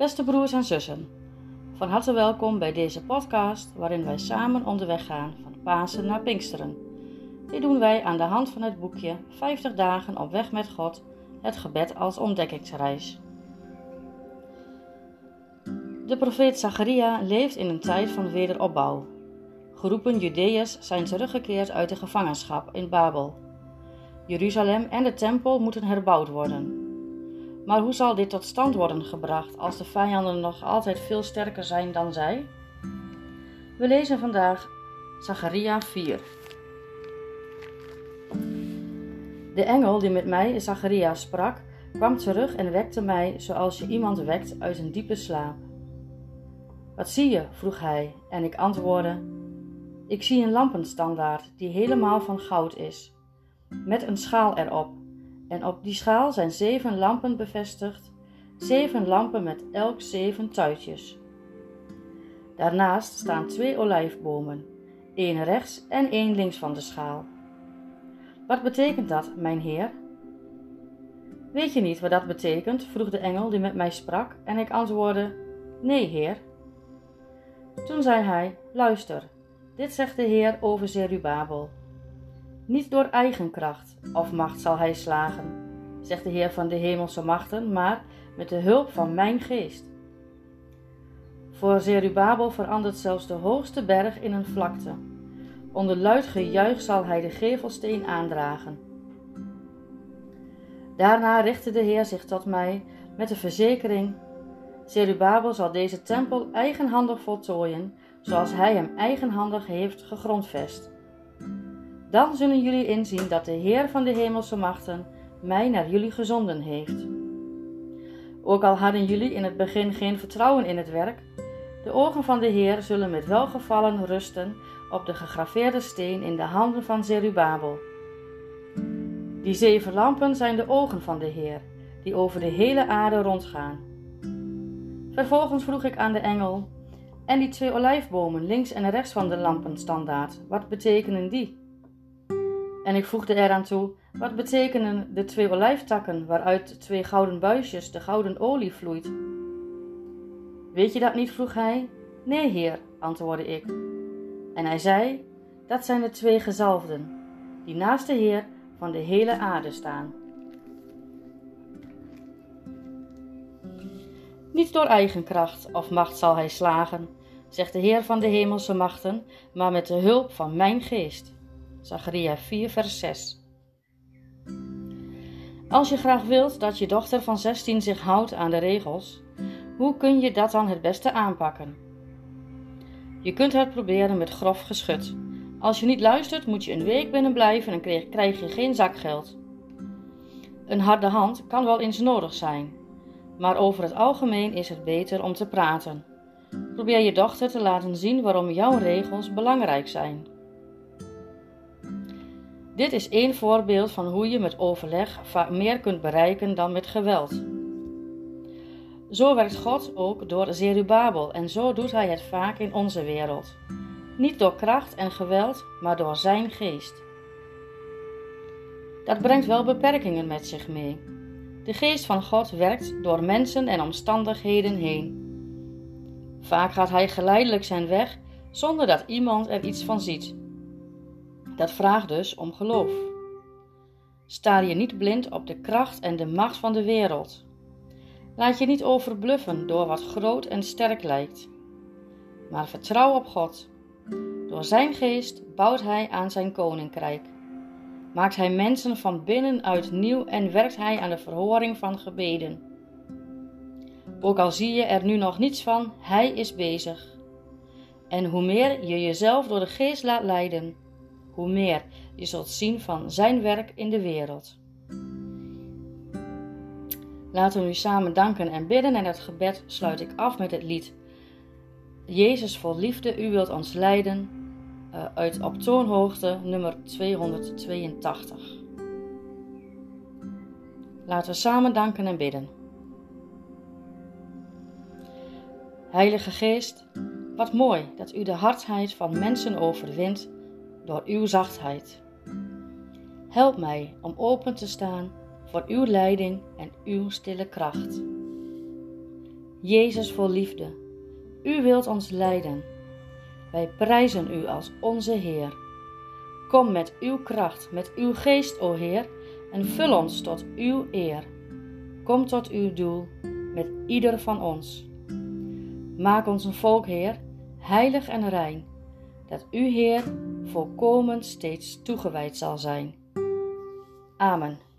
Beste broers en zussen, van harte welkom bij deze podcast waarin wij samen onderweg gaan van Pasen naar Pinksteren. Dit doen wij aan de hand van het boekje 50 dagen op weg met God, het gebed als ontdekkingsreis. De profeet Zacharia leeft in een tijd van wederopbouw. Geroepen Judeërs zijn teruggekeerd uit de gevangenschap in Babel. Jeruzalem en de tempel moeten herbouwd worden. Maar hoe zal dit tot stand worden gebracht als de vijanden nog altijd veel sterker zijn dan zij? We lezen vandaag Zacharia 4. De engel die met mij, Zacharia, sprak, kwam terug en wekte mij zoals je iemand wekt uit een diepe slaap. Wat zie je? vroeg hij, en ik antwoordde: Ik zie een lampenstandaard die helemaal van goud is, met een schaal erop en op die schaal zijn zeven lampen bevestigd, zeven lampen met elk zeven tuitjes. Daarnaast staan twee olijfbomen, één rechts en één links van de schaal. Wat betekent dat, mijn heer? Weet je niet wat dat betekent? vroeg de engel die met mij sprak, en ik antwoordde: Nee, heer. Toen zei hij: Luister, dit zegt de Heer over Zerubabel. Niet door eigen kracht of macht zal hij slagen, zegt de Heer van de hemelse machten, maar met de hulp van mijn geest. Voor Zerubabel verandert zelfs de hoogste berg in een vlakte. Onder luid gejuich zal hij de gevelsteen aandragen. Daarna richtte de Heer zich tot mij met de verzekering: Zerubabel zal deze tempel eigenhandig voltooien, zoals hij hem eigenhandig heeft gegrondvest. Dan zullen jullie inzien dat de Heer van de hemelse machten mij naar jullie gezonden heeft. Ook al hadden jullie in het begin geen vertrouwen in het werk, de ogen van de Heer zullen met welgevallen rusten op de gegraveerde steen in de handen van Zerubabel. Die zeven lampen zijn de ogen van de Heer, die over de hele aarde rondgaan. Vervolgens vroeg ik aan de engel: En die twee olijfbomen links en rechts van de lampenstandaard, wat betekenen die? En ik voegde eraan toe: Wat betekenen de twee olijftakken waaruit twee gouden buisjes de gouden olie vloeit? Weet je dat niet? vroeg hij. Nee, heer, antwoordde ik. En hij zei: Dat zijn de twee gezalfden, die naast de Heer van de hele aarde staan. Niet door eigen kracht of macht zal hij slagen, zegt de Heer van de hemelse machten, maar met de hulp van mijn geest. Zacharia 4, vers 6. Als je graag wilt dat je dochter van 16 zich houdt aan de regels, hoe kun je dat dan het beste aanpakken? Je kunt het proberen met grof geschut. Als je niet luistert, moet je een week binnen blijven en krijg je geen zakgeld. Een harde hand kan wel eens nodig zijn, maar over het algemeen is het beter om te praten. Probeer je dochter te laten zien waarom jouw regels belangrijk zijn. Dit is één voorbeeld van hoe je met overleg vaak meer kunt bereiken dan met geweld. Zo werkt God ook door Zerubabel en zo doet Hij het vaak in onze wereld. Niet door kracht en geweld, maar door Zijn geest. Dat brengt wel beperkingen met zich mee. De geest van God werkt door mensen en omstandigheden heen. Vaak gaat Hij geleidelijk zijn weg zonder dat iemand er iets van ziet. Dat vraagt dus om geloof. Sta je niet blind op de kracht en de macht van de wereld. Laat je niet overbluffen door wat groot en sterk lijkt. Maar vertrouw op God. Door Zijn geest bouwt Hij aan Zijn koninkrijk. Maakt Hij mensen van binnenuit nieuw en werkt Hij aan de verhoring van gebeden. Ook al zie je er nu nog niets van, Hij is bezig. En hoe meer je jezelf door de geest laat leiden, hoe meer je zult zien van Zijn werk in de wereld. Laten we nu samen danken en bidden en het gebed sluit ik af met het lied Jezus vol liefde, u wilt ons leiden uh, uit op toonhoogte nummer 282. Laten we samen danken en bidden. Heilige Geest, wat mooi dat u de hardheid van mensen overwint door uw zachtheid. Help mij om open te staan voor uw leiding en uw stille kracht. Jezus vol liefde, U wilt ons leiden. Wij prijzen U als onze Heer. Kom met Uw kracht, met Uw geest, o Heer, en vul ons tot Uw eer. Kom tot Uw doel met ieder van ons. Maak ons een volk, Heer, heilig en rein, dat U, Heer, volkomen steeds toegewijd zal zijn. Amen.